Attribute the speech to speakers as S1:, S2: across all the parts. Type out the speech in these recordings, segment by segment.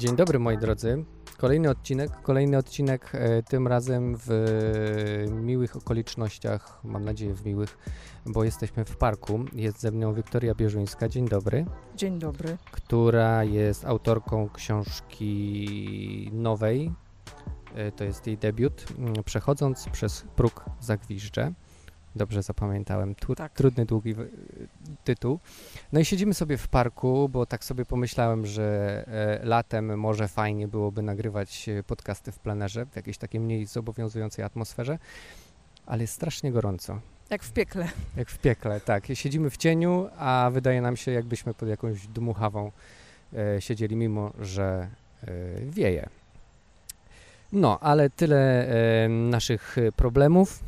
S1: Dzień dobry moi drodzy. Kolejny odcinek, kolejny odcinek e, tym razem w miłych okolicznościach, mam nadzieję w miłych, bo jesteśmy w parku. Jest ze mną Wiktoria Bierzuńska, dzień dobry,
S2: Dzień dobry.
S1: która jest autorką książki nowej. E, To jest jej debiut. Przechodząc przez próg zagwiżdżę. Dobrze zapamiętałem. Tu,
S2: Tak.
S1: Trudny, długi w- tytuł. No i siedzimy sobie w parku, bo tak sobie pomyślałem, że e, latem może fajnie byłoby nagrywać e, podcasty w plenerze, w jakiejś takiej mniej zobowiązującej atmosferze, ale jest strasznie gorąco.
S2: Jak w piekle.
S1: Jak w piekle, tak. Siedzimy w cieniu, a wydaje nam się, jakbyśmy pod jakąś dmuchawą e, siedzieli, mimo że wieje. No, ale tyle naszych problemów.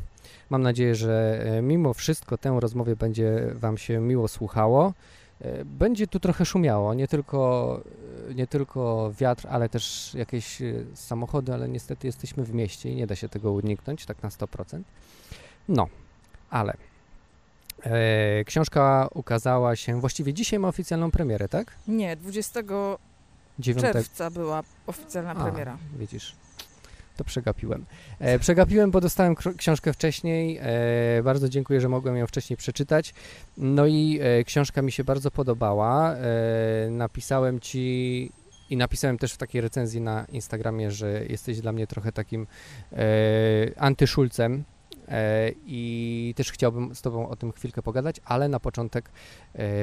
S1: Mam nadzieję, że e, mimo wszystko tę rozmowę będzie Wam się miło słuchało. E, Będzie tu trochę szumiało, nie tylko, e, nie tylko wiatr, ale też jakieś samochody, ale niestety jesteśmy w mieście i nie da się tego uniknąć tak na 100%. No, ale e, książka ukazała się, właściwie dzisiaj ma oficjalną premierę, tak?
S2: Nie, 20
S1: 9
S2: czerwca była oficjalna
S1: A,
S2: premiera.
S1: Widzisz, to przegapiłem. E, przegapiłem, bo dostałem książkę wcześniej. E, bardzo dziękuję, że mogłem ją wcześniej przeczytać. No i e, książka mi się bardzo podobała. E, napisałem ci i napisałem też w takiej recenzji na Instagramie, że jesteś dla mnie trochę takim e, antyszulcem. E, I też chciałbym z Tobą o tym chwilkę pogadać, ale na początek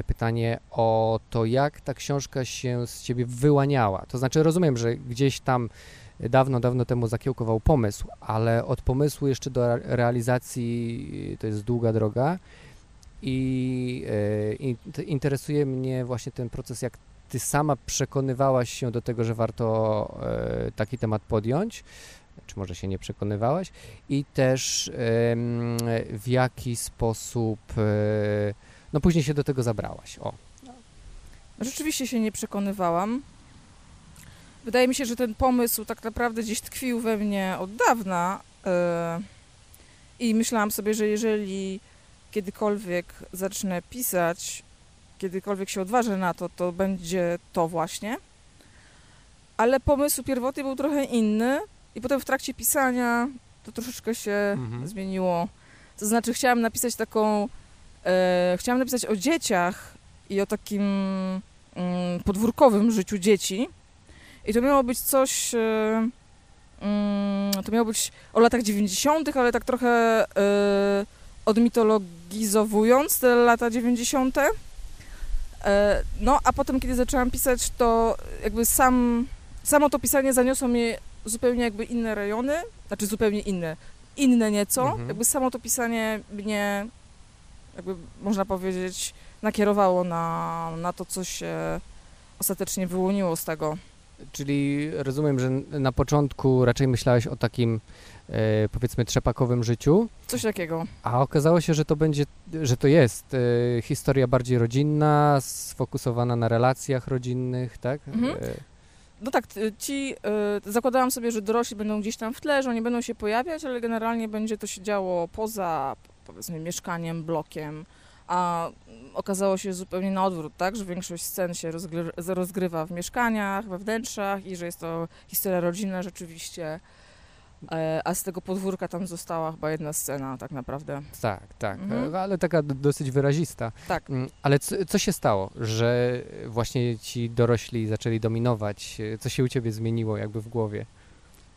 S1: pytanie o to, jak ta książka się z Ciebie wyłaniała. To znaczy, rozumiem, że gdzieś tam dawno, dawno temu zakiełkował pomysł, ale od pomysłu jeszcze do re- realizacji to jest długa droga i t- interesuje mnie właśnie ten proces, jak ty sama przekonywałaś się do tego, że warto e, taki temat podjąć, czy może się nie przekonywałaś i też w jaki sposób no później się do tego zabrałaś. O.
S2: Rzeczywiście się nie przekonywałam. Wydaje mi się, że ten pomysł tak naprawdę gdzieś tkwił we mnie od dawna. e, I myślałam sobie, że jeżeli kiedykolwiek zacznę pisać, kiedykolwiek się odważę na to, to będzie to właśnie. Ale pomysł pierwotny był trochę inny i potem w trakcie pisania to troszeczkę się
S1: Mhm.
S2: zmieniło. To znaczy chciałam napisać taką, e, chciałam napisać o dzieciach i o takim mm, podwórkowym życiu dzieci. I to miało być coś, e, mm, to miało być o latach 90., ale tak trochę e, odmitologizowując te lata 90. E, no, a potem, kiedy zaczęłam pisać, to jakby sam, samo to pisanie zaniosło mnie zupełnie jakby inne rejony, znaczy zupełnie inne, inne nieco.
S1: Mhm.
S2: Jakby samo to pisanie mnie, jakby można powiedzieć, nakierowało na, na to, co się ostatecznie wyłoniło z tego.
S1: Czyli rozumiem, że na początku raczej myślałeś o takim e, powiedzmy trzepakowym życiu,
S2: Coś takiego.
S1: a okazało się, że to będzie, że to jest e, historia bardziej rodzinna, sfokusowana na relacjach rodzinnych, tak?
S2: Mhm.
S1: E,
S2: No tak, ci, zakładałam sobie, że dorośli będą gdzieś tam w tle, że oni będą się pojawiać, ale generalnie będzie to się działo poza, powiedzmy, mieszkaniem, blokiem, a okazało się zupełnie na odwrót, tak, że większość scen się rozgry- rozgrywa w mieszkaniach, we wnętrzach i że jest to historia rodzinna rzeczywiście, e, a z tego podwórka tam została chyba jedna scena tak naprawdę.
S1: tak, tak,
S2: Mhm.
S1: e, ale taka dosyć wyrazista.
S2: Tak.
S1: Mm, Ale co, co się stało, że właśnie ci dorośli zaczęli dominować? E, Co się u ciebie zmieniło jakby w głowie?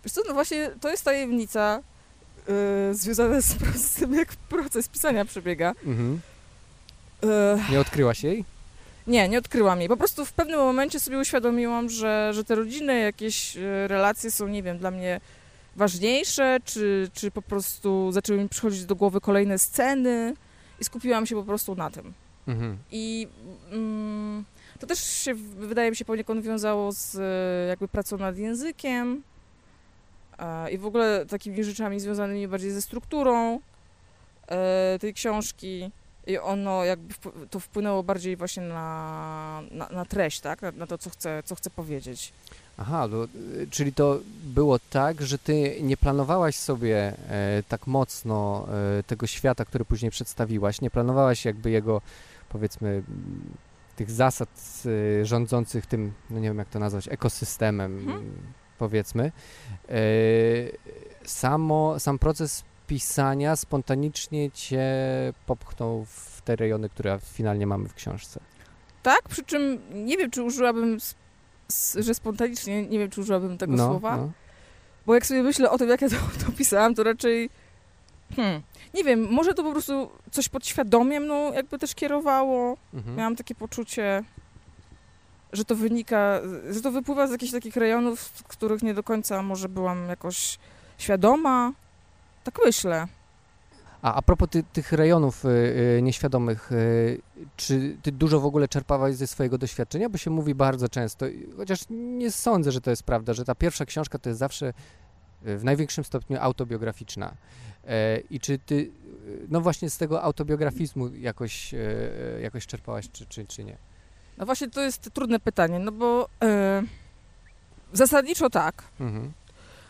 S2: Wiesz co, no właśnie to jest tajemnica y, związana z, z tym, jak proces pisania przebiega.
S1: Mhm. Nie odkryłaś jej?
S2: Nie, nie odkryłam jej. Po prostu w pewnym momencie sobie uświadomiłam, że, że te rodzinne jakieś e, relacje są, nie wiem, dla mnie ważniejsze, czy, czy po prostu zaczęły mi przychodzić do głowy kolejne sceny i skupiłam się po prostu na tym.
S1: Mhm.
S2: I mm, to też się, wydaje mi się, poniekąd wiązało z e, jakby pracą nad językiem e, i w ogóle takimi rzeczami związanymi bardziej ze strukturą e, tej książki. I ono jakby to wpłynęło bardziej właśnie na, na, na treść, tak? Na, na to, co chcę, co chcę powiedzieć.
S1: Aha, no, y, czyli to było tak, że ty nie planowałaś sobie e, tak mocno e, tego świata, który później przedstawiłaś, nie planowałaś jakby jego, powiedzmy, tych zasad y, rządzących tym, no nie wiem jak to nazwać, ekosystemem,
S2: Mhm.
S1: powiedzmy. Y, samo, sam proces pisania spontanicznie cię popchnął w te rejony, które finalnie mamy w książce.
S2: Tak, przy czym nie wiem, czy użyłabym, że spontanicznie, nie wiem, czy użyłabym tego
S1: no,
S2: słowa,
S1: no.
S2: bo jak sobie myślę o tym, jak ja to, to pisałam, to raczej, hmm, nie wiem, może to po prostu coś podświadomie mną jakby też kierowało.
S1: Mhm.
S2: Miałam takie poczucie, że to wynika, że to wypływa z jakichś takich rejonów, w których nie do końca może byłam jakoś świadoma. Tak myślę.
S1: A, a propos ty, tych rejonów y, y, nieświadomych, y, czy ty dużo w ogóle czerpałaś ze swojego doświadczenia? Bo się mówi bardzo często, chociaż nie sądzę, że to jest prawda, że ta pierwsza książka to jest zawsze y, w największym stopniu autobiograficzna. E, I czy ty, y, no właśnie z tego autobiografizmu jakoś, jakoś czerpałaś, czy, czy, czy nie?
S2: No właśnie to jest trudne pytanie, no bo e, zasadniczo tak.
S1: Mhm.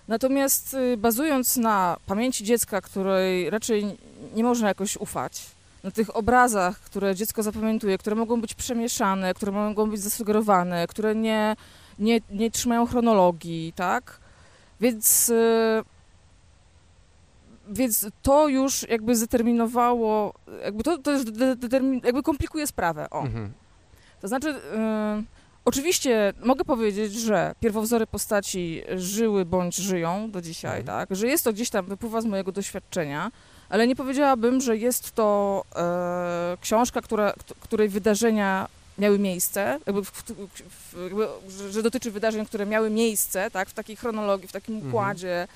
S2: Natomiast y, bazując na pamięci dziecka, której raczej nie można jakoś ufać, na tych obrazach, które dziecko zapamiętuje, które mogą być przemieszane, które mogą być zasugerowane, które nie, nie, nie trzymają chronologii, tak? Więc, y, więc to już jakby zdeterminowało, jakby to, to już de, determin, jakby komplikuje sprawę. O.
S1: Mhm.
S2: To znaczy, y, oczywiście mogę powiedzieć, że pierwowzory postaci żyły bądź żyją do dzisiaj,
S1: Mhm.
S2: tak? Że jest to gdzieś tam, wypływa z mojego doświadczenia, ale nie powiedziałabym, że jest to e, książka, która, kt- której wydarzenia miały miejsce, jakby, w, w, jakby że, dotyczy wydarzeń, które miały miejsce, tak? W takiej chronologii, w takim
S1: Mhm.
S2: układzie,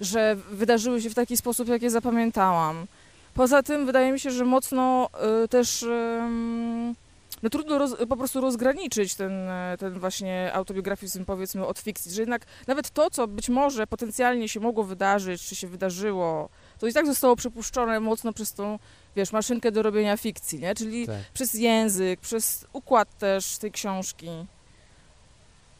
S2: że wydarzyły się w taki sposób, jak je zapamiętałam. Poza tym wydaje mi się, że mocno y, też ym, no trudno roz, po prostu rozgraniczyć ten, e, ten właśnie autobiografizm powiedzmy od fikcji, że jednak nawet to, co być może potencjalnie się mogło wydarzyć, czy się wydarzyło, to i tak zostało przepuszczone mocno przez tą, wiesz, maszynkę do robienia fikcji, nie? Czyli
S1: Tak.
S2: przez język, przez układ też tej książki.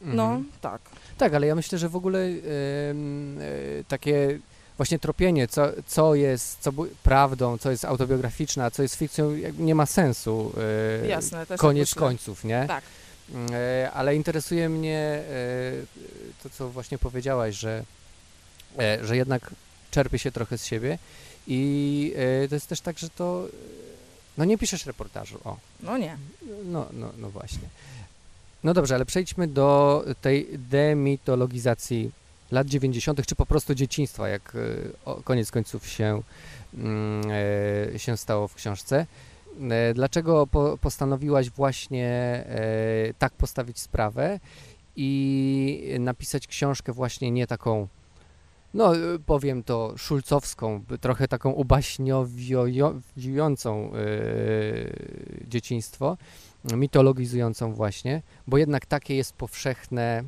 S2: No,
S1: Mhm.
S2: tak.
S1: Tak, ale ja myślę, że w ogóle em, e, takie właśnie tropienie, co, co jest co prawdą, co jest autobiograficzne, a co jest fikcją, nie ma sensu. e,
S2: Jasne, też
S1: Koniec końców, nie?
S2: Tak.
S1: E, ale interesuje mnie e, to, co właśnie powiedziałaś, że, że jednak czerpie się trochę z siebie i to jest też tak, że to no nie piszesz reportażu, o.
S2: No nie.
S1: No, no, no właśnie. No dobrze, ale przejdźmy do tej demitologizacji lat 90., czy po prostu dzieciństwa, jak o, koniec końców się, mm, e, się stało w książce. E, Dlaczego po, postanowiłaś właśnie e, tak postawić sprawę i napisać książkę właśnie nie taką, no e, powiem to, szulcowską, trochę taką ubaśniowiującą e, dzieciństwo, mitologizującą właśnie, bo jednak takie jest powszechne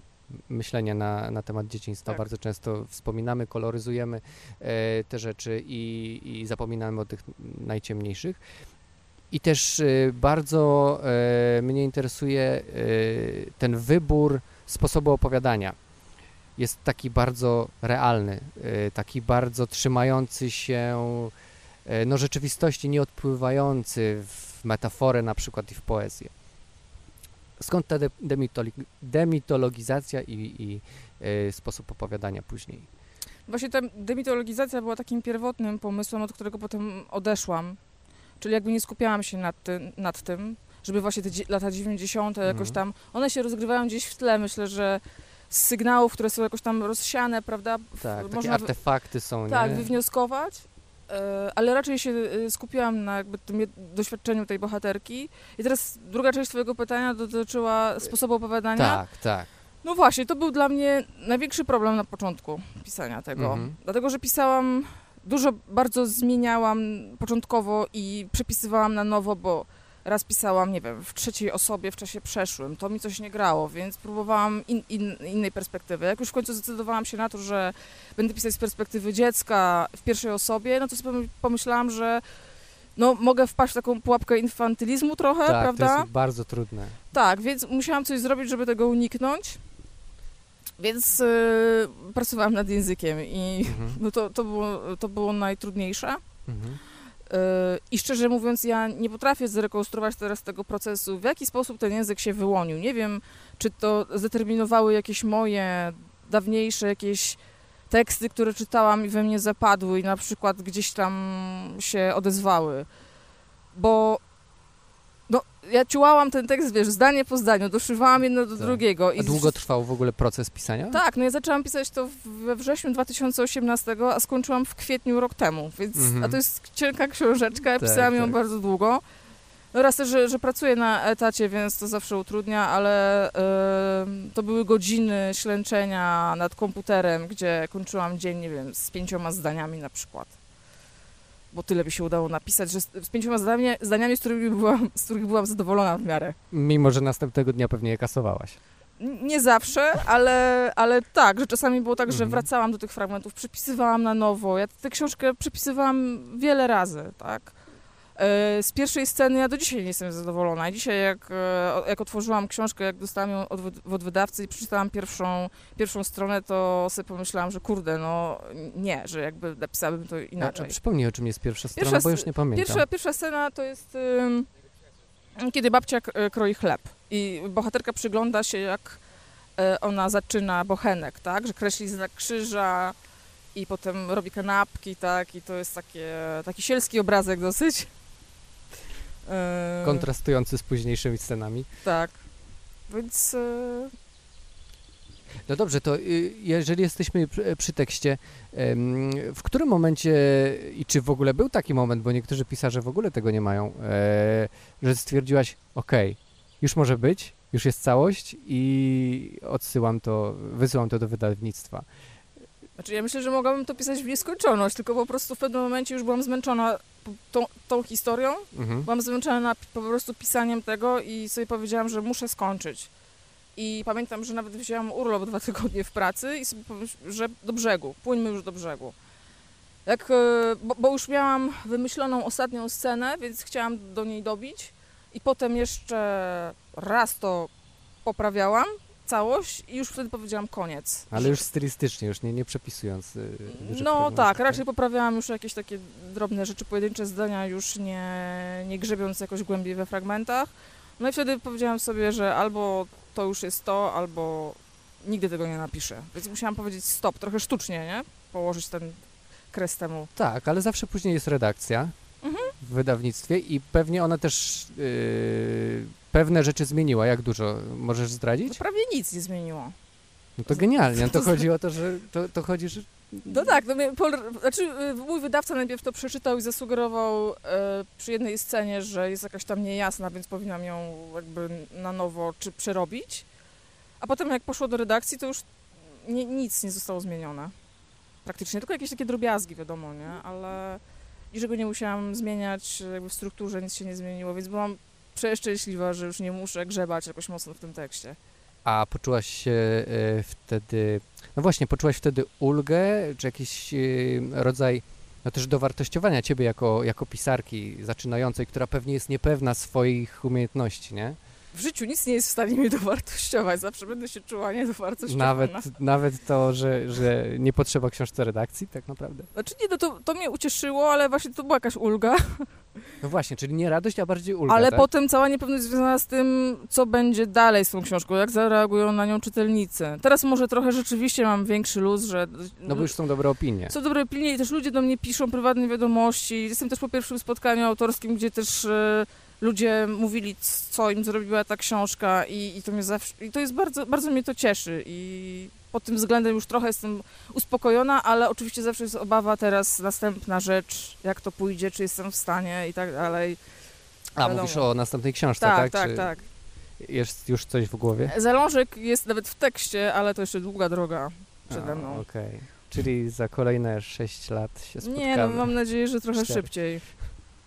S1: myślenie na, na temat dzieciństwa.
S2: Tak.
S1: Bardzo często wspominamy, koloryzujemy e, te rzeczy i, i zapominamy o tych najciemniejszych. I też e, bardzo e, mnie interesuje e, ten wybór sposobu opowiadania. Jest taki bardzo realny, taki bardzo trzymający się no, rzeczywistości, nie odpływający w metaforę na przykład i w poezję. Skąd ta de- demitologizacja i, i e, sposób opowiadania później?
S2: Właśnie ta demitologizacja była takim pierwotnym pomysłem, od którego potem odeszłam. Czyli jakby nie skupiałam się nad, ty, nad tym, żeby właśnie te lata 90. jakoś
S1: Mhm.
S2: tam, one się rozgrywają gdzieś w tle, myślę, że z sygnałów, które są jakoś tam rozsiane, prawda,
S1: Tak,
S2: można
S1: artefakty są,
S2: tak,
S1: nie?
S2: wywnioskować, ale raczej się e, skupiłam na jakby tym doświadczeniu tej bohaterki. I teraz druga część twojego pytania dotyczyła sposobu opowiadania.
S1: Tak, tak.
S2: No właśnie, to był dla mnie największy problem na początku pisania tego.
S1: Mhm.
S2: Dlatego, że pisałam, dużo bardzo zmieniałam początkowo i przepisywałam na nowo, bo raz pisałam, nie wiem, w trzeciej osobie w czasie przeszłym. To mi coś nie grało, więc próbowałam in, in, innej perspektywy. Jak już w końcu zdecydowałam się na to, że będę pisać z perspektywy dziecka w pierwszej osobie, no to sobie pomyślałam, że no, mogę wpaść w taką pułapkę infantylizmu trochę,
S1: tak,
S2: prawda?
S1: to jest bardzo trudne.
S2: Tak, więc musiałam coś zrobić, żeby tego uniknąć. Więc y, pracowałam nad językiem i
S1: Mhm.
S2: no to, to, było, to było najtrudniejsze.
S1: Mhm.
S2: I szczerze mówiąc, ja nie potrafię zrekonstruować teraz tego procesu, w jaki sposób ten język się wyłonił. Nie wiem, czy to zdeterminowały jakieś moje dawniejsze jakieś teksty, które czytałam i we mnie zapadły i na przykład gdzieś tam się odezwały. Bo ja ciułałam ten tekst, wiesz, zdanie po zdaniu, doszywałam jedno do
S1: Tak.
S2: drugiego.
S1: A długo trwał w ogóle proces pisania?
S2: Tak, no ja zaczęłam pisać to we wrześniu 2018, a skończyłam w kwietniu rok temu, więc,
S1: Mhm.
S2: a to jest cienka książeczka, ja
S1: Tak,
S2: pisałam ją
S1: tak.
S2: bardzo długo. No raz też, że, że pracuję na etacie, więc to zawsze utrudnia, ale em, to były godziny ślęczenia nad komputerem, gdzie kończyłam dzień, nie wiem, z pięcioma zdaniami na przykład. Bo tyle by się udało napisać, że z, z pięcioma zdaniami, zdaniami z, którymi byłam, z których byłam zadowolona w miarę.
S1: Mimo, że następnego dnia pewnie je kasowałaś.
S2: Nie zawsze, ale, ale tak, że czasami było tak, że
S1: Mhm.
S2: wracałam do tych fragmentów, przepisywałam na nowo. Ja tę książkę przepisywałam wiele razy, tak. E, Z pierwszej sceny ja do dzisiaj nie jestem zadowolona. Dzisiaj jak, e, jak otworzyłam książkę, jak dostałam ją od, od wydawcy i przeczytałam pierwszą, pierwszą stronę, to sobie pomyślałam, że kurde, no nie, że jakby napisałabym to
S1: A,
S2: inaczej.
S1: a przypomnij, o czym jest pierwsza strona,
S2: Pierwsza
S1: bo już nie pamiętam.
S2: Pierwsza, pierwsza scena to jest kiedy babcia e, kroi chleb i bohaterka przygląda się jak ona zaczyna bochenek, tak, że kreśli znak krzyża i potem robi kanapki, tak, i to jest takie, taki sielski obrazek dosyć. E,
S1: Kontrastujący z późniejszymi scenami.
S2: Tak, więc e,
S1: No dobrze, to y, jeżeli jesteśmy przy, przy tekście, w którym momencie i czy w ogóle był taki moment, bo niektórzy pisarze w ogóle tego nie mają, e, że stwierdziłaś, okej, już może być, już jest całość i odsyłam to, wysyłam to do wydawnictwa.
S2: Znaczy ja myślę, że mogłabym to pisać w nieskończoność, tylko po prostu w pewnym momencie już byłam zmęczona tą, tą historią
S1: Mhm.
S2: Byłam zmęczona po prostu pisaniem tego i sobie powiedziałam, że muszę skończyć. I pamiętam, że nawet wzięłam urlop dwa tygodnie w pracy i sobie pomyślałam, że do brzegu, płyńmy już do brzegu. Jak, e, bo, bo już miałam wymyśloną ostatnią scenę, więc chciałam do niej dobić i potem jeszcze raz to poprawiałam, całość i już wtedy powiedziałam koniec.
S1: Ale już stylistycznie, już nie, nie przepisując. y,
S2: no
S1: fragmentów,
S2: tak, raczej poprawiałam już jakieś takie drobne rzeczy, pojedyncze zdania, już nie, nie grzebiąc jakoś głębiej we fragmentach. No i wtedy powiedziałam sobie, że albo to już jest to, albo nigdy tego nie napiszę. Więc musiałam powiedzieć stop, trochę sztucznie, nie? Położyć ten kres temu.
S1: Tak, ale zawsze później jest redakcja
S2: Mhm.
S1: w wydawnictwie i pewnie ona też y, pewne rzeczy zmieniła. Jak dużo? Możesz
S2: To
S1: zdradzić?
S2: prawie nic nie zmieniło.
S1: No to genialnie. To chodzi o to, że to, to chodzi, że
S2: No tak, no, mnie pol, znaczy y, mój wydawca najpierw to przeczytał i zasugerował e, przy jednej scenie, że jest jakaś tam niejasna, więc powinnam ją jakby na nowo czy przerobić. A potem jak poszło do redakcji, to już nie, nic nie zostało zmienione. Praktycznie, tylko jakieś takie drobiazgi, wiadomo, nie? Ale niczego nie musiałam zmieniać, jakby w strukturze nic się nie zmieniło, więc byłam przeszczęśliwa, że już nie muszę grzebać jakoś mocno w tym tekście.
S1: A poczułaś się e, wtedy, no właśnie, poczułaś wtedy ulgę, czy jakiś e, rodzaj, no też dowartościowania ciebie jako, jako pisarki zaczynającej, która pewnie jest niepewna swoich umiejętności, nie?
S2: W życiu nic nie jest w stanie mnie dowartościować, zawsze będę się czuła niedowartościowana.
S1: Nawet, nawet to, że, że nie potrzeba książce redakcji, tak naprawdę.
S2: Znaczy nie, no to, to mnie ucieszyło, ale właśnie to była jakaś ulga.
S1: No właśnie, czyli nie radość, a bardziej ulga,
S2: ale
S1: tak?
S2: potem cała niepewność związana z tym, co będzie dalej z tą książką, jak zareagują na nią czytelnicy. Teraz może trochę rzeczywiście mam większy luz, że
S1: No bo już są dobre opinie.
S2: są dobre opinie i też ludzie do mnie piszą prywatne wiadomości. Jestem też po pierwszym spotkaniu autorskim, gdzie też e, ludzie mówili, co im zrobiła ta książka i, i to mnie zawsze, i to jest bardzo, bardzo mnie to cieszy i pod tym względem już trochę jestem uspokojona, ale oczywiście zawsze jest obawa teraz następna rzecz, jak to pójdzie, czy jestem w stanie i tak dalej.
S1: A,
S2: wiadomo.
S1: mówisz o następnej książce,
S2: Tak,
S1: tak?
S2: tak,
S1: Czy
S2: tak.
S1: Jest już coś w głowie?
S2: Zalążek jest nawet w tekście, ale to jeszcze długa droga przede mną.
S1: Okej. Czyli za kolejne 6 lat się spotkamy.
S2: Nie, no mam nadzieję, że trochę
S1: Cztery.
S2: szybciej.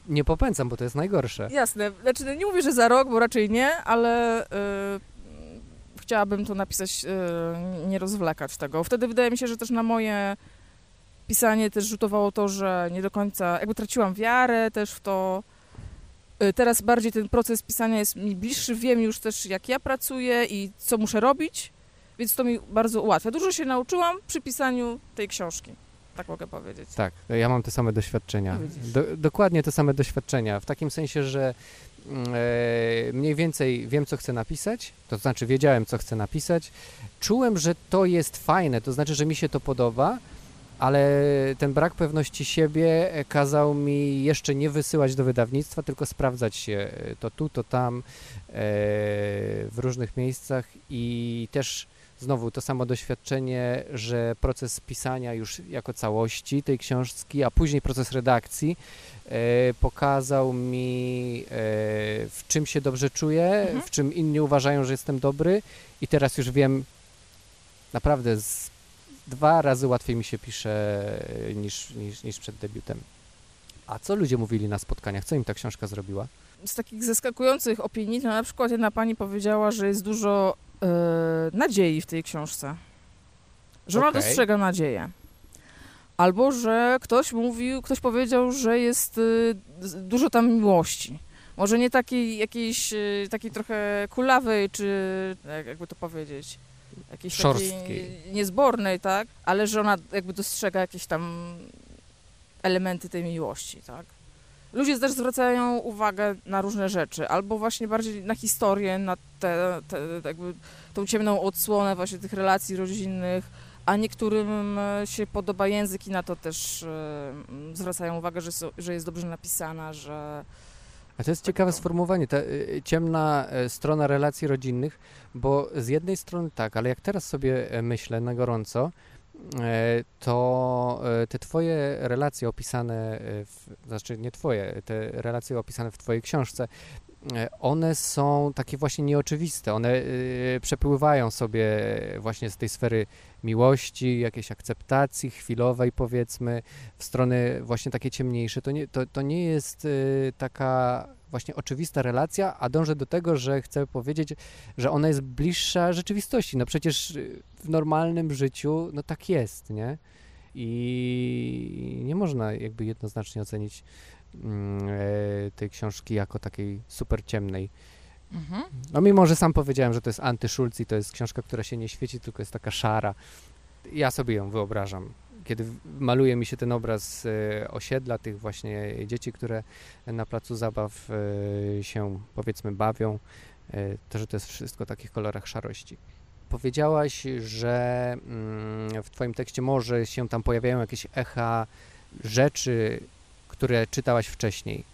S1: Nie popędzam, bo to jest najgorsze.
S2: Jasne, znaczy no nie mówię, że za rok, bo raczej nie, ale y, chciałabym to napisać, y, nie rozwlekać tego. Wtedy wydaje mi się, że też na moje pisanie też rzutowało to, że nie do końca, jakby traciłam wiarę też w to. Y, Teraz bardziej ten proces pisania jest mi bliższy, wiem już też jak ja pracuję i co muszę robić, więc to mi bardzo ułatwia. Dużo się nauczyłam przy pisaniu tej książki. Tak mogę powiedzieć.
S1: Tak, ja mam te same doświadczenia.
S2: No.
S1: Do, dokładnie te same doświadczenia. W takim sensie, że mm, e, mniej więcej wiem, co chcę napisać, to znaczy wiedziałem, co chcę napisać. Czułem, że to jest fajne, to znaczy, że mi się to podoba, ale ten brak pewności siebie e, kazał mi jeszcze nie wysyłać do wydawnictwa, tylko sprawdzać się e, to tu, to tam, e, w różnych miejscach i też znowu to samo doświadczenie, że proces pisania już jako całości tej książki, a później proces redakcji e, pokazał mi, e, w czym się dobrze czuję,
S2: Mhm.
S1: w czym inni uważają, że jestem dobry i teraz już wiem naprawdę z dwa razy łatwiej mi się pisze e, niż, niż, niż przed debiutem. A co ludzie mówili na spotkaniach? Co im ta książka zrobiła?
S2: Z takich zaskakujących opinii, to na przykład jedna pani powiedziała, że jest dużo e, nadziei w tej książce. Że ona
S1: Okej.
S2: dostrzega nadzieję. Albo, że ktoś mówił, ktoś powiedział, że jest y, dużo tam miłości. Może nie takiej jakiejś, y, takiej trochę kulawej, czy jak- jakby to powiedzieć, jakiejś
S1: Szorstkiej.
S2: takiej niezbornej, tak? Ale że ona jakby dostrzega jakieś tam elementy tej miłości, tak? Ludzie też zwracają uwagę na różne rzeczy, albo właśnie bardziej na historię, na te, te jakby tą ciemną odsłonę właśnie tych relacji rodzinnych, a niektórym e, się podoba język i na to też e, m, zwracają uwagę, że, że jest dobrze napisana, że
S1: A to jest
S2: Tak
S1: ciekawe
S2: to.
S1: sformułowanie, ta y, ciemna e, strona relacji rodzinnych, bo z jednej strony tak, ale jak teraz sobie e, myślę na gorąco, e, to e, te twoje relacje opisane, e, w, znaczy nie twoje, te relacje opisane w twojej książce, e, one są takie właśnie nieoczywiste, one przepływają sobie właśnie z tej sfery miłości, jakiejś akceptacji chwilowej powiedzmy, w strony właśnie takie ciemniejsze. To nie, to, to nie jest taka właśnie oczywista relacja, a dążę do tego, że chcę powiedzieć, że ona jest bliższa rzeczywistości. No przecież y, w normalnym życiu no tak jest, nie? I nie można jakby jednoznacznie ocenić e, tej książki jako takiej super ciemnej. No mimo, że sam powiedziałem, że to jest anty-Schulz i to jest książka, która się nie świeci, tylko jest taka szara. Ja sobie ją wyobrażam. Kiedy maluje mi się ten obraz e, osiedla, tych właśnie dzieci, które na placu zabaw e, się powiedzmy bawią, e, to że to jest wszystko w takich kolorach szarości. Powiedziałaś, że mm, w Twoim tekście może się tam pojawiają jakieś echa rzeczy, które czytałaś wcześniej.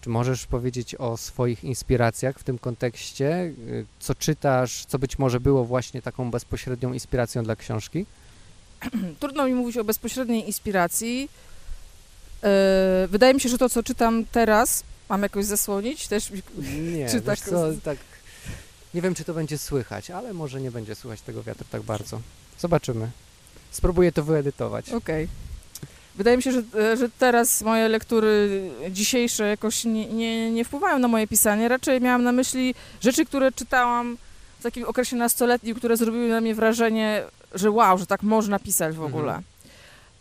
S1: Czy możesz powiedzieć o swoich inspiracjach w tym kontekście? Co czytasz, co być może było właśnie taką bezpośrednią inspiracją dla książki?
S2: Trudno mi mówić o bezpośredniej inspiracji. E, wydaje mi się, że to, co czytam teraz, mam jakoś zasłonić też.
S1: Nie,
S2: Czy tak-
S1: co, tak... Nie wiem, czy to będzie słychać, ale może nie będzie słychać tego wiatru tak bardzo. Zobaczymy. Spróbuję to wyedytować.
S2: Okej. Wydaje mi się, że, e, że teraz moje lektury dzisiejsze jakoś nie, nie, nie wpływają na moje pisanie. Raczej miałam na myśli rzeczy, które czytałam w takim okresie nastoletnim, które zrobiły na mnie wrażenie, że wow, że tak można pisać w ogóle.
S1: Mhm.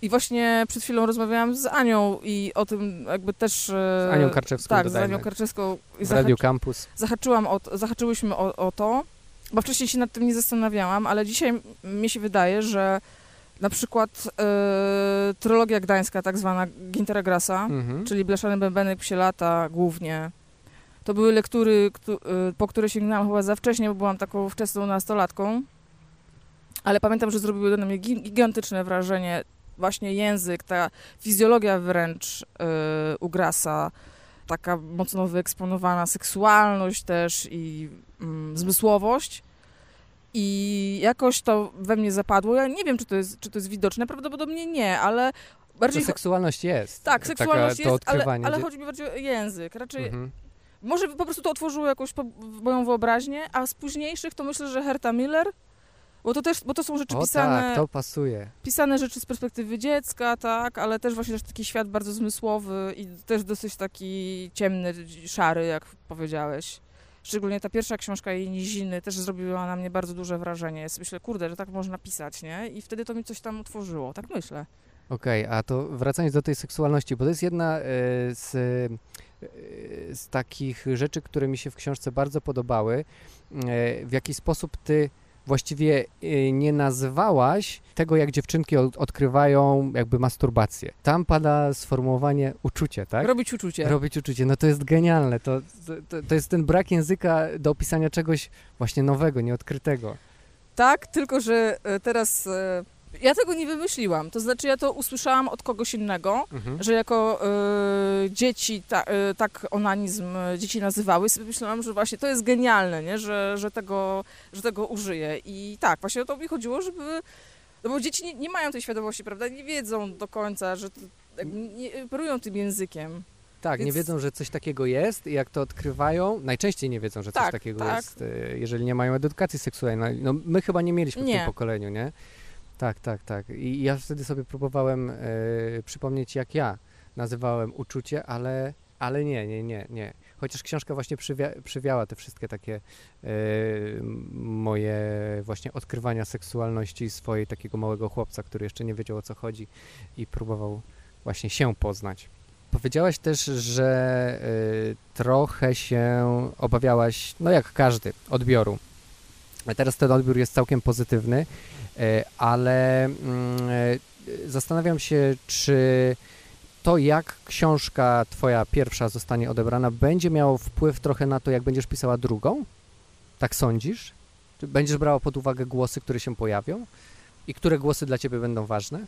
S2: I właśnie przed chwilą rozmawiałam z Anią i o tym jakby też...
S1: Z Anią Karczewską
S2: Tak, z
S1: dodajmy.
S2: Anią Karczewską. I
S1: W Radiu Campus.
S2: zahaczyłam o, zahaczyłyśmy o, o to, bo wcześniej się nad tym nie zastanawiałam, ale dzisiaj mi się wydaje, że na przykład e, trylogia gdańska, tak zwana Gintera Grasa,
S1: Mhm.
S2: czyli Blaszany Bębenek, Psie lata głównie, to były lektury, e, po które sięgnęłam chyba za wcześnie, bo byłam taką wczesną nastolatką, ale pamiętam, że zrobiły na mnie gi- gigantyczne wrażenie właśnie język, ta fizjologia wręcz e, u Grasa, taka mocno wyeksponowana seksualność też i mm, zmysłowość. I jakoś to we mnie zapadło. Ja nie wiem, czy to jest, czy to jest widoczne, prawdopodobnie nie, ale
S1: To
S2: bardziej...
S1: seksualność jest.
S2: tak,
S1: Taka-
S2: seksualność
S1: to
S2: jest, ale, ale chodzi mi bardziej o język. Raczej
S1: Mhm.
S2: może po prostu to otworzyło w moją wyobraźnię, a z późniejszych to myślę, że Herta Miller, bo to też, bo to są rzeczy
S1: O
S2: pisane,
S1: tak, to pasuje.
S2: pisane rzeczy z perspektywy dziecka, tak, ale też właśnie też taki świat bardzo zmysłowy i też dosyć taki ciemny, szary, jak powiedziałeś. Szczególnie ta pierwsza książka jej Niziny też zrobiła na mnie bardzo duże wrażenie. Myślę, kurde, że tak można pisać, nie? I wtedy to mi coś tam otworzyło, tak myślę.
S1: Okej, a to wracając do tej seksualności, bo to jest jedna e, z, e, z takich rzeczy, które mi się w książce bardzo podobały. E, w jaki sposób ty właściwie y, nie nazywałaś tego, jak dziewczynki od, odkrywają jakby masturbację. Tam pada sformułowanie uczucie, tak?
S2: Robić uczucie.
S1: Robić uczucie, no to jest genialne. To, to, to jest ten brak języka do opisania czegoś właśnie nowego, nieodkrytego.
S2: Tak, tylko że e, teraz e, ja tego nie wymyśliłam. To znaczy ja to usłyszałam od kogoś innego,
S1: Mhm.
S2: że jako e, dzieci ta, e, tak onanizm e, dzieci nazywały. I sobie myślałam, że właśnie to jest genialne, nie? Że, że, tego, że tego użyję. I tak, właśnie o to mi chodziło, żeby... No bo dzieci nie, nie mają tej świadomości, prawda? Nie wiedzą do końca, że to, nie operują tym językiem.
S1: Tak, nie
S2: Więc-
S1: wiedzą, że coś takiego jest i jak to odkrywają, najczęściej nie wiedzą, że coś
S2: Tak,
S1: takiego
S2: tak.
S1: jest, y, jeżeli nie mają edukacji seksualnej. No my chyba nie mieliśmy w
S2: Nie.
S1: tym pokoleniu, nie? Tak, tak, tak. I ja wtedy sobie próbowałem e, przypomnieć, jak ja nazywałem uczucie, ale, ale nie, nie, nie, nie. Chociaż książka właśnie przywia- przywiała te wszystkie takie e, moje właśnie odkrywania seksualności swojej takiego małego chłopca, który jeszcze nie wiedział o co chodzi i próbował właśnie się poznać. Powiedziałaś też, że y, trochę się obawiałaś, no jak każdy, odbioru. A Teraz ten odbiór jest całkiem pozytywny, ale mm, y, zastanawiam się, czy to, jak książka twoja pierwsza zostanie odebrana, będzie miało wpływ trochę na to, jak będziesz pisała drugą? Tak sądzisz? Czy będziesz brała pod uwagę głosy, które się pojawią? I które głosy dla ciebie będą ważne?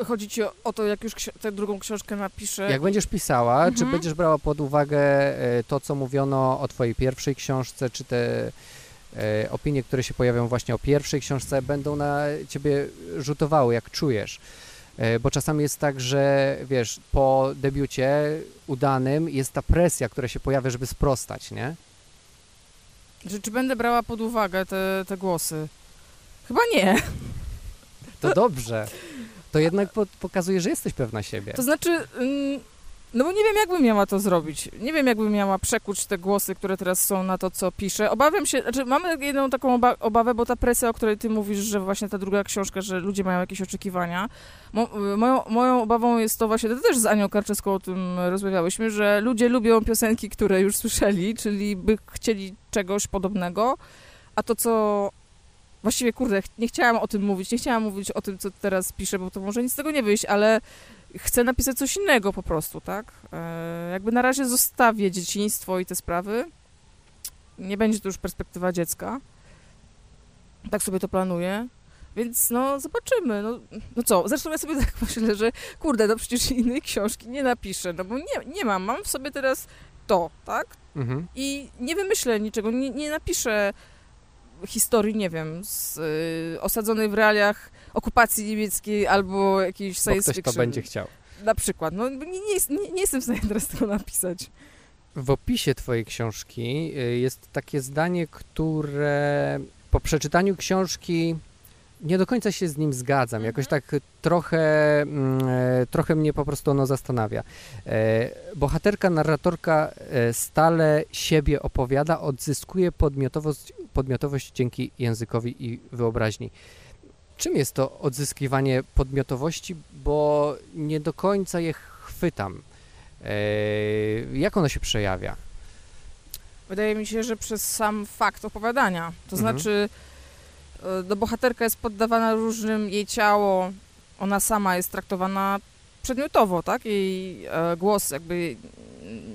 S2: E, Chodzi ci o, to, jak już tę drugą książkę napiszę.
S1: Jak będziesz pisała, czy
S2: Mhm.
S1: będziesz brała pod uwagę e, to, co mówiono o twojej pierwszej książce, czy te e, opinie, które się pojawią właśnie o pierwszej książce, będą na ciebie rzutowały, jak czujesz? E, Bo czasami jest tak, że wiesz, po debiucie udanym jest ta presja, która się pojawia, żeby sprostać, nie?
S2: Że, czy będę brała pod uwagę te, te głosy? Chyba nie.
S1: To dobrze. To jednak po, pokazuje, że jesteś pewna siebie.
S2: To znaczy, mm, no bo nie wiem, jakbym miała to zrobić. Nie wiem, jakbym miała przekuć te głosy, które teraz są na to, co piszę. Obawiam się, znaczy mamy jedną taką oba obawę, bo ta presja, o której ty mówisz, że właśnie ta druga książka, że ludzie mają jakieś oczekiwania. Mo moją, moją obawą jest to właśnie, to też z Anią Karczewską o tym rozmawiałyśmy, że ludzie lubią piosenki, które już słyszeli, czyli by chcieli czegoś podobnego, a to, co Właściwie, kurde, nie chciałam o tym mówić, nie chciałam mówić o tym, co teraz piszę, bo to może nic z tego nie wyjść, ale chcę napisać coś innego po prostu, tak? E, jakby na razie zostawię dzieciństwo i te sprawy. Nie będzie to już perspektywa dziecka. Tak sobie to planuję. Więc no, zobaczymy. No, no co, zresztą ja sobie tak myślę, że kurde, no przecież innej książki nie napiszę, no bo nie, nie mam. Mam w sobie teraz to, tak?
S1: Mhm.
S2: I nie wymyślę niczego, nie, nie napiszę historii, nie wiem, z, y, osadzonej w realiach okupacji niemieckiej albo jakiejś
S1: Bo
S2: science
S1: ktoś
S2: fiction.
S1: to będzie chciał.
S2: Na przykład. No, nie, nie, nie jestem w stanie teraz tego napisać.
S1: W opisie Twojej książki y, jest takie zdanie, które po przeczytaniu książki nie do końca się z nim zgadzam.
S2: Mhm.
S1: Jakoś tak trochę, mm, e, trochę mnie po prostu ono zastanawia. E, Bohaterka, narratorka e, stale siebie opowiada, odzyskuje podmiotowość, podmiotowość dzięki językowi i wyobraźni. Czym jest to odzyskiwanie podmiotowości, bo nie do końca je chwytam. E, Jak ono się przejawia?
S2: Wydaje mi się, że przez sam fakt opowiadania. To
S1: Mhm.
S2: znaczy, do bohaterka jest poddawana różnym jej ciało, ona sama jest traktowana przedmiotowo, tak? Jej e, głos jakby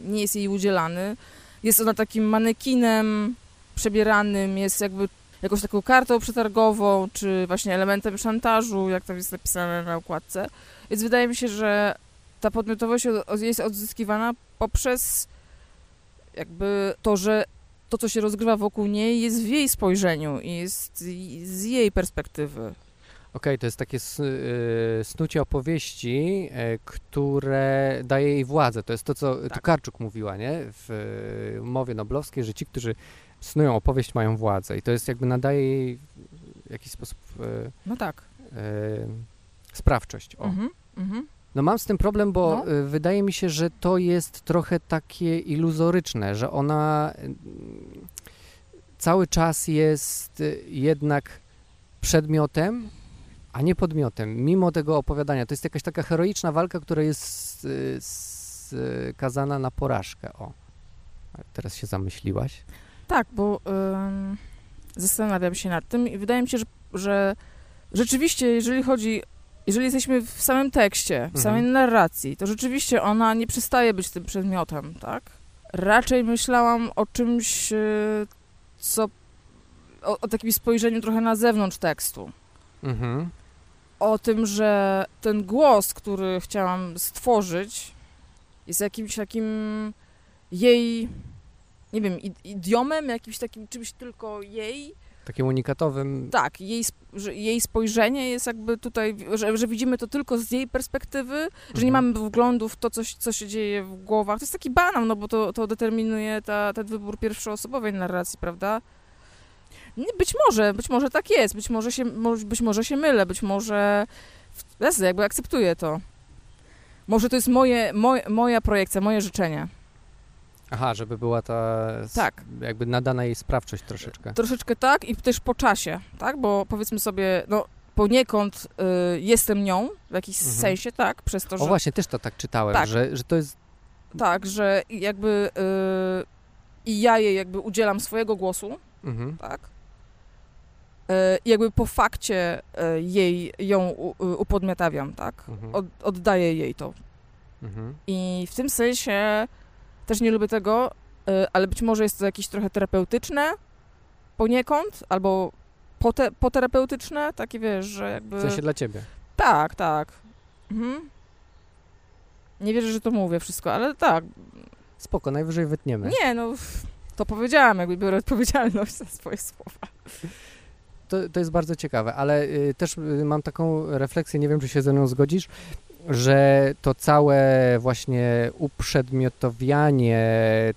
S2: nie jest jej udzielany. Jest ona takim manekinem przebieranym, jest jakby jakąś taką kartą przetargową, czy właśnie elementem szantażu, jak tam jest napisane na okładce. Więc wydaje mi się, że ta podmiotowość jest odzyskiwana poprzez jakby to, że to, co się rozgrywa wokół niej, jest w jej spojrzeniu i jest z jej perspektywy.
S1: Okej, to jest takie y, snucie opowieści, e, które daje jej władzę. To jest to, co
S2: Tak.
S1: Tokarczuk mówiła, nie? W y, mowie noblowskiej, że ci, którzy snują opowieść, mają władzę. I to jest jakby nadaje jej w jakiś sposób e,
S2: No tak.
S1: e, sprawczość. O.
S2: Mhm, mhm.
S1: No mam z tym problem, bo
S2: No.
S1: y, wydaje mi się, że to jest trochę takie iluzoryczne, że ona y, cały czas jest y, jednak przedmiotem, a nie podmiotem, mimo tego opowiadania. To jest jakaś taka heroiczna walka, która jest skazana na porażkę. O, teraz się zamyśliłaś.
S2: Tak, bo ym, zastanawiam się nad tym i wydaje mi się, że, że rzeczywiście, jeżeli chodzi, jeżeli jesteśmy w samym tekście, w
S1: Mhm.
S2: samej narracji, to rzeczywiście ona nie przestaje być tym przedmiotem, tak? Raczej myślałam o czymś, e, co, o, o takim spojrzeniu trochę na zewnątrz tekstu.
S1: Mhm.
S2: O tym, że ten głos, który chciałam stworzyć, jest jakimś takim jej, nie wiem, id- idiomem, jakimś takim czymś tylko jej,
S1: Takim unikatowym.
S2: tak, jej, jej spojrzenie jest jakby tutaj, że, że widzimy to tylko z jej perspektywy, że nie
S1: Mhm.
S2: mamy wglądu w to, co, się- co się dzieje w głowach. To jest taki banał, no bo to, to determinuje ta, ten wybór pierwszoosobowej narracji, prawda? Być może, być może tak jest, być może się, być może się mylę, być może... jakby akceptuję to. Może to jest moje, moje, moja projekcja, moje życzenie.
S1: Aha, żeby była ta.
S2: Tak.
S1: Jakby nadana jej sprawczość troszeczkę.
S2: Troszeczkę tak i też po czasie, tak? Bo powiedzmy sobie, no poniekąd y, jestem nią w jakiś
S1: Mhm.
S2: sensie, tak? Przez to,
S1: O
S2: że
S1: właśnie, też to tak czytałem,
S2: Tak.
S1: Że, że to jest.
S2: tak, że jakby y, i ja jej jakby udzielam swojego głosu,
S1: Mhm.
S2: tak? Y, I jakby po fakcie y, jej ją y, upodmiotawiam, tak?
S1: Mhm.
S2: Od, oddaję jej to.
S1: Mhm.
S2: I w tym sensie też nie lubię tego, y, ale być może jest to jakieś trochę terapeutyczne poniekąd, albo pote, poterapeutyczne, takie wiesz, że jakby...
S1: W sensie dla ciebie.
S2: Tak, tak. Mhm. Nie wierzę, że to mówię wszystko, ale tak.
S1: Spoko, najwyżej wytniemy.
S2: Nie, no to powiedziałam, jakby biorę odpowiedzialność za swoje słowa.
S1: To, to jest bardzo ciekawe, ale y, też y, mam taką refleksję, nie wiem, czy się ze mną zgodzisz, że to całe właśnie uprzedmiotowianie,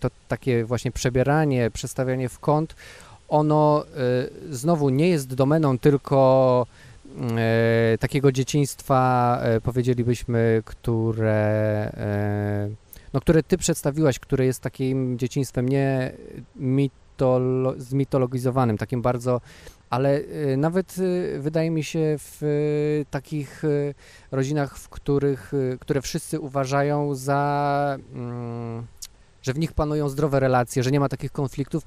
S1: to takie właśnie przebieranie, przestawianie w kąt, ono y, znowu nie jest domeną tylko y, takiego dzieciństwa, y, powiedzielibyśmy, które, no, które ty przedstawiłaś, które jest takim dzieciństwem. Nie mitolo- zmitologizowanym, takim bardzo ale y, nawet y, wydaje mi się w y, takich rodzinach, w których, które wszyscy uważają za, mm, że w nich panują zdrowe relacje, że nie ma takich konfliktów,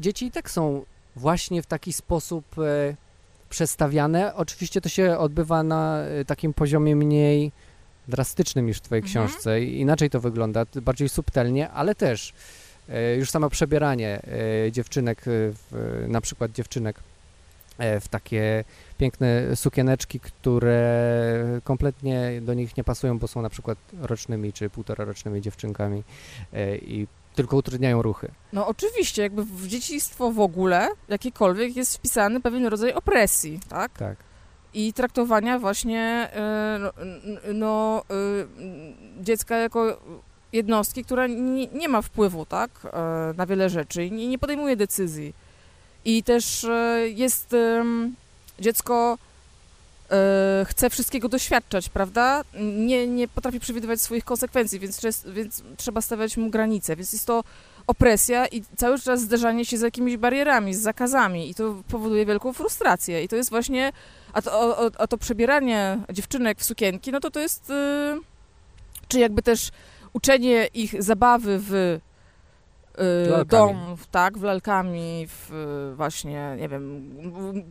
S1: dzieci i tak są właśnie w taki sposób przestawiane. Oczywiście to się odbywa na takim poziomie mniej drastycznym niż w twojej
S2: Mhm.
S1: książce. Inaczej to wygląda, bardziej subtelnie, ale też już samo przebieranie e, dziewczynek, e, na przykład dziewczynek e, w takie piękne sukieneczki, które kompletnie do nich nie pasują, bo są na przykład rocznymi czy półtora rocznymi dziewczynkami e, i tylko utrudniają ruchy.
S2: No oczywiście, jakby w dzieciństwo w ogóle, jakiekolwiek, jest wpisany pewien rodzaj opresji, tak?
S1: Tak.
S2: I traktowania właśnie no, no, dziecka jako jednostki, która nie, nie ma wpływu, tak? y, Na wiele rzeczy i nie, podejmuje decyzji. I też y, jest dziecko y, chce wszystkiego doświadczać, prawda? Nie, nie potrafi przewidywać swoich konsekwencji, więc, więc trzeba stawiać mu granice. Więc jest to opresja i cały czas zderzanie się z jakimiś barierami, z zakazami i to powoduje wielką frustrację. I to jest właśnie, a to, a, a to przebieranie dziewczynek w sukienki, no to to jest, y, czy jakby też uczenie ich zabawy w y,
S1: Lalkami.
S2: dom, tak, w lalkami, w y, właśnie, nie wiem,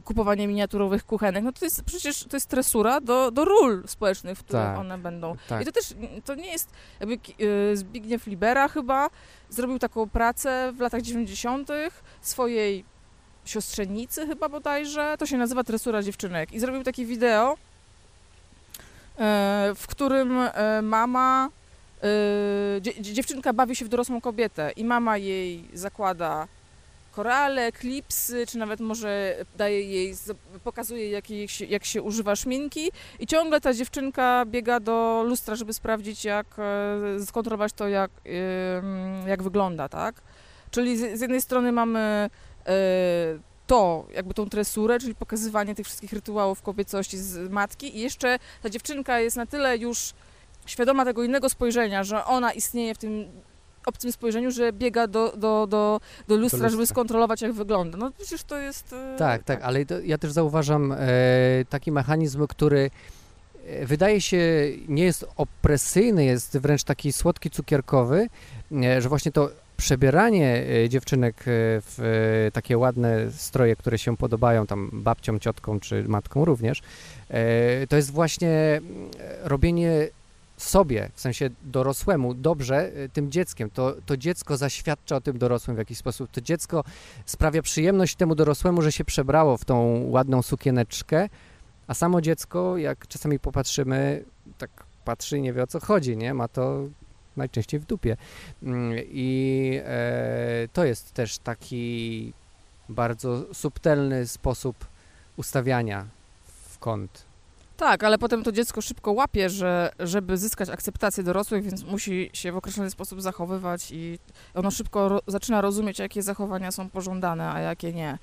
S2: kupowanie miniaturowych kuchenek, no to jest przecież, to jest tresura do, do ról społecznych, w których
S1: Tak.
S2: one będą.
S1: Tak.
S2: I to też, to nie jest, jakby y, Zbigniew Libera chyba zrobił taką pracę w latach 90. swojej siostrzenicy chyba bodajże, to się nazywa Tresura Dziewczynek i zrobił takie wideo, e, w którym e, mama, dziewczynka bawi się w dorosłą kobietę i mama jej zakłada korale, klipsy, czy nawet może daje jej, pokazuje jak, jej jak się używa szminki i ciągle ta dziewczynka biega do lustra, żeby sprawdzić jak, e, skontrolować to jak, jak wygląda, tak? Czyli z, z jednej strony mamy e, to, jakby tą tresurę, czyli pokazywanie tych wszystkich rytuałów kobiecości z matki i jeszcze ta dziewczynka jest na tyle już świadoma tego innego spojrzenia, że ona istnieje w tym obcym spojrzeniu, że biega do, do, do, do, lustra,
S1: lustra.
S2: żeby skontrolować jak wygląda. No przecież to jest... e,
S1: Tak, tak, ale to, ja też zauważam e, taki mechanizm, który e, wydaje się nie jest opresyjny, jest wręcz taki słodki, cukierkowy, e, że właśnie to przebieranie e, dziewczynek w takie ładne stroje, które się podobają tam babciom, ciotkom czy matkom również, to jest właśnie robienie sobie, w sensie dorosłemu, dobrze e, tym dzieckiem. To, to dziecko zaświadcza o tym dorosłym w jakiś sposób. To dziecko sprawia przyjemność temu dorosłemu, że się przebrało w tą ładną sukieneczkę, a samo dziecko, jak czasami popatrzymy, tak patrzy i nie wie o co chodzi, nie? Ma to najczęściej w dupie. Mm, I e, to jest też taki bardzo subtelny sposób ustawiania w kąt.
S2: Tak, ale potem to dziecko szybko łapie, że żeby zyskać akceptację dorosłych, więc musi się w określony sposób zachowywać i ono szybko ro- zaczyna rozumieć, jakie zachowania są pożądane, a jakie nie.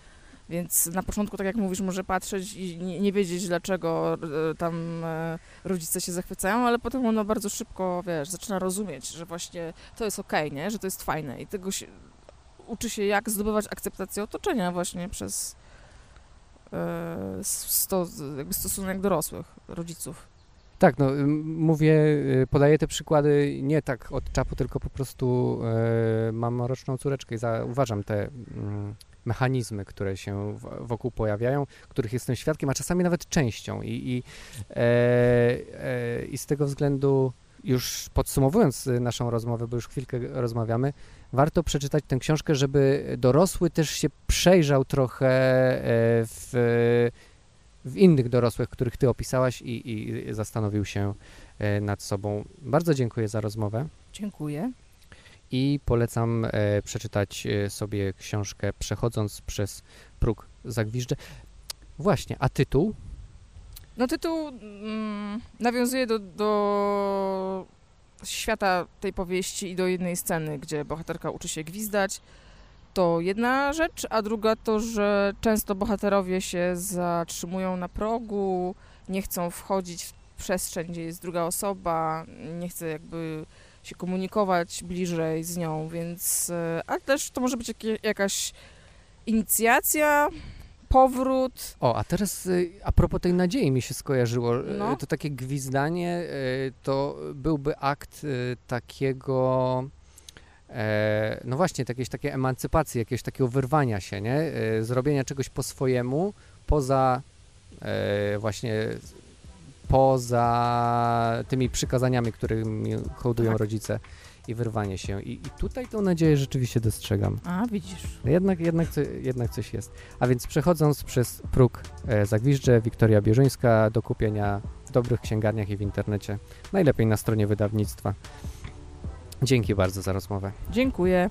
S2: Więc na początku, tak jak mówisz, może patrzeć i nie, nie wiedzieć, dlaczego e, tam e, rodzice się zachwycają, ale potem ono bardzo szybko, wiesz, zaczyna rozumieć, że właśnie to jest okej, nie? Że to jest fajne i tego się uczy się, jak zdobywać akceptację otoczenia właśnie przez sto, jakby stosunek dorosłych, rodziców.
S1: Tak, no mówię, y, podaję te przykłady nie tak od czapu, tylko po prostu e, mam roczną córeczkę i zauważam te mm, mechanizmy, które się wokół pojawiają, których jestem świadkiem, a czasami nawet częścią. I, i, e, e, i z tego względu, już podsumowując y, naszą rozmowę, bo już chwilkę rozmawiamy, warto przeczytać tę książkę, żeby dorosły też się przejrzał trochę e, w w innych dorosłych, których ty opisałaś i, i zastanowił się e, nad sobą. Bardzo dziękuję za rozmowę
S2: Dziękuję.
S1: i polecam e, przeczytać sobie książkę Przechodząc przez próg Zagwiżdże. Właśnie, a tytuł?
S2: No tytuł mm, nawiązuje do, do świata tej powieści i do jednej sceny, gdzie bohaterka uczy się gwizdać. To jedna rzecz, a druga to, że często bohaterowie się zatrzymują na progu, nie chcą wchodzić w przestrzeń, gdzie jest druga osoba, nie chce jakby się komunikować bliżej z nią, więc... e, A też to może być jakaś inicjacja, powrót,
S1: O, a teraz y, a propos tej nadziei mi się skojarzyło. y,
S2: No.
S1: To takie gwizdanie y, to byłby akt takiego. E, no właśnie, jakiejś takiej emancypacji, jakiegoś takiego wyrwania się, nie? Zrobienia czegoś po swojemu, poza e, właśnie poza tymi przykazaniami, którymi hołdują
S2: Tak.
S1: rodzice i wyrwanie się. I, I tutaj tą nadzieję rzeczywiście dostrzegam.
S2: A, widzisz.
S1: Jednak, jednak, co- jednak coś jest. A więc przechodząc przez próg e, Zagwiżdże, Wiktoria Bierzyńska do kupienia w dobrych księgarniach i w internecie, najlepiej na stronie wydawnictwa. Dzięki bardzo za rozmowę.
S2: Dziękuję.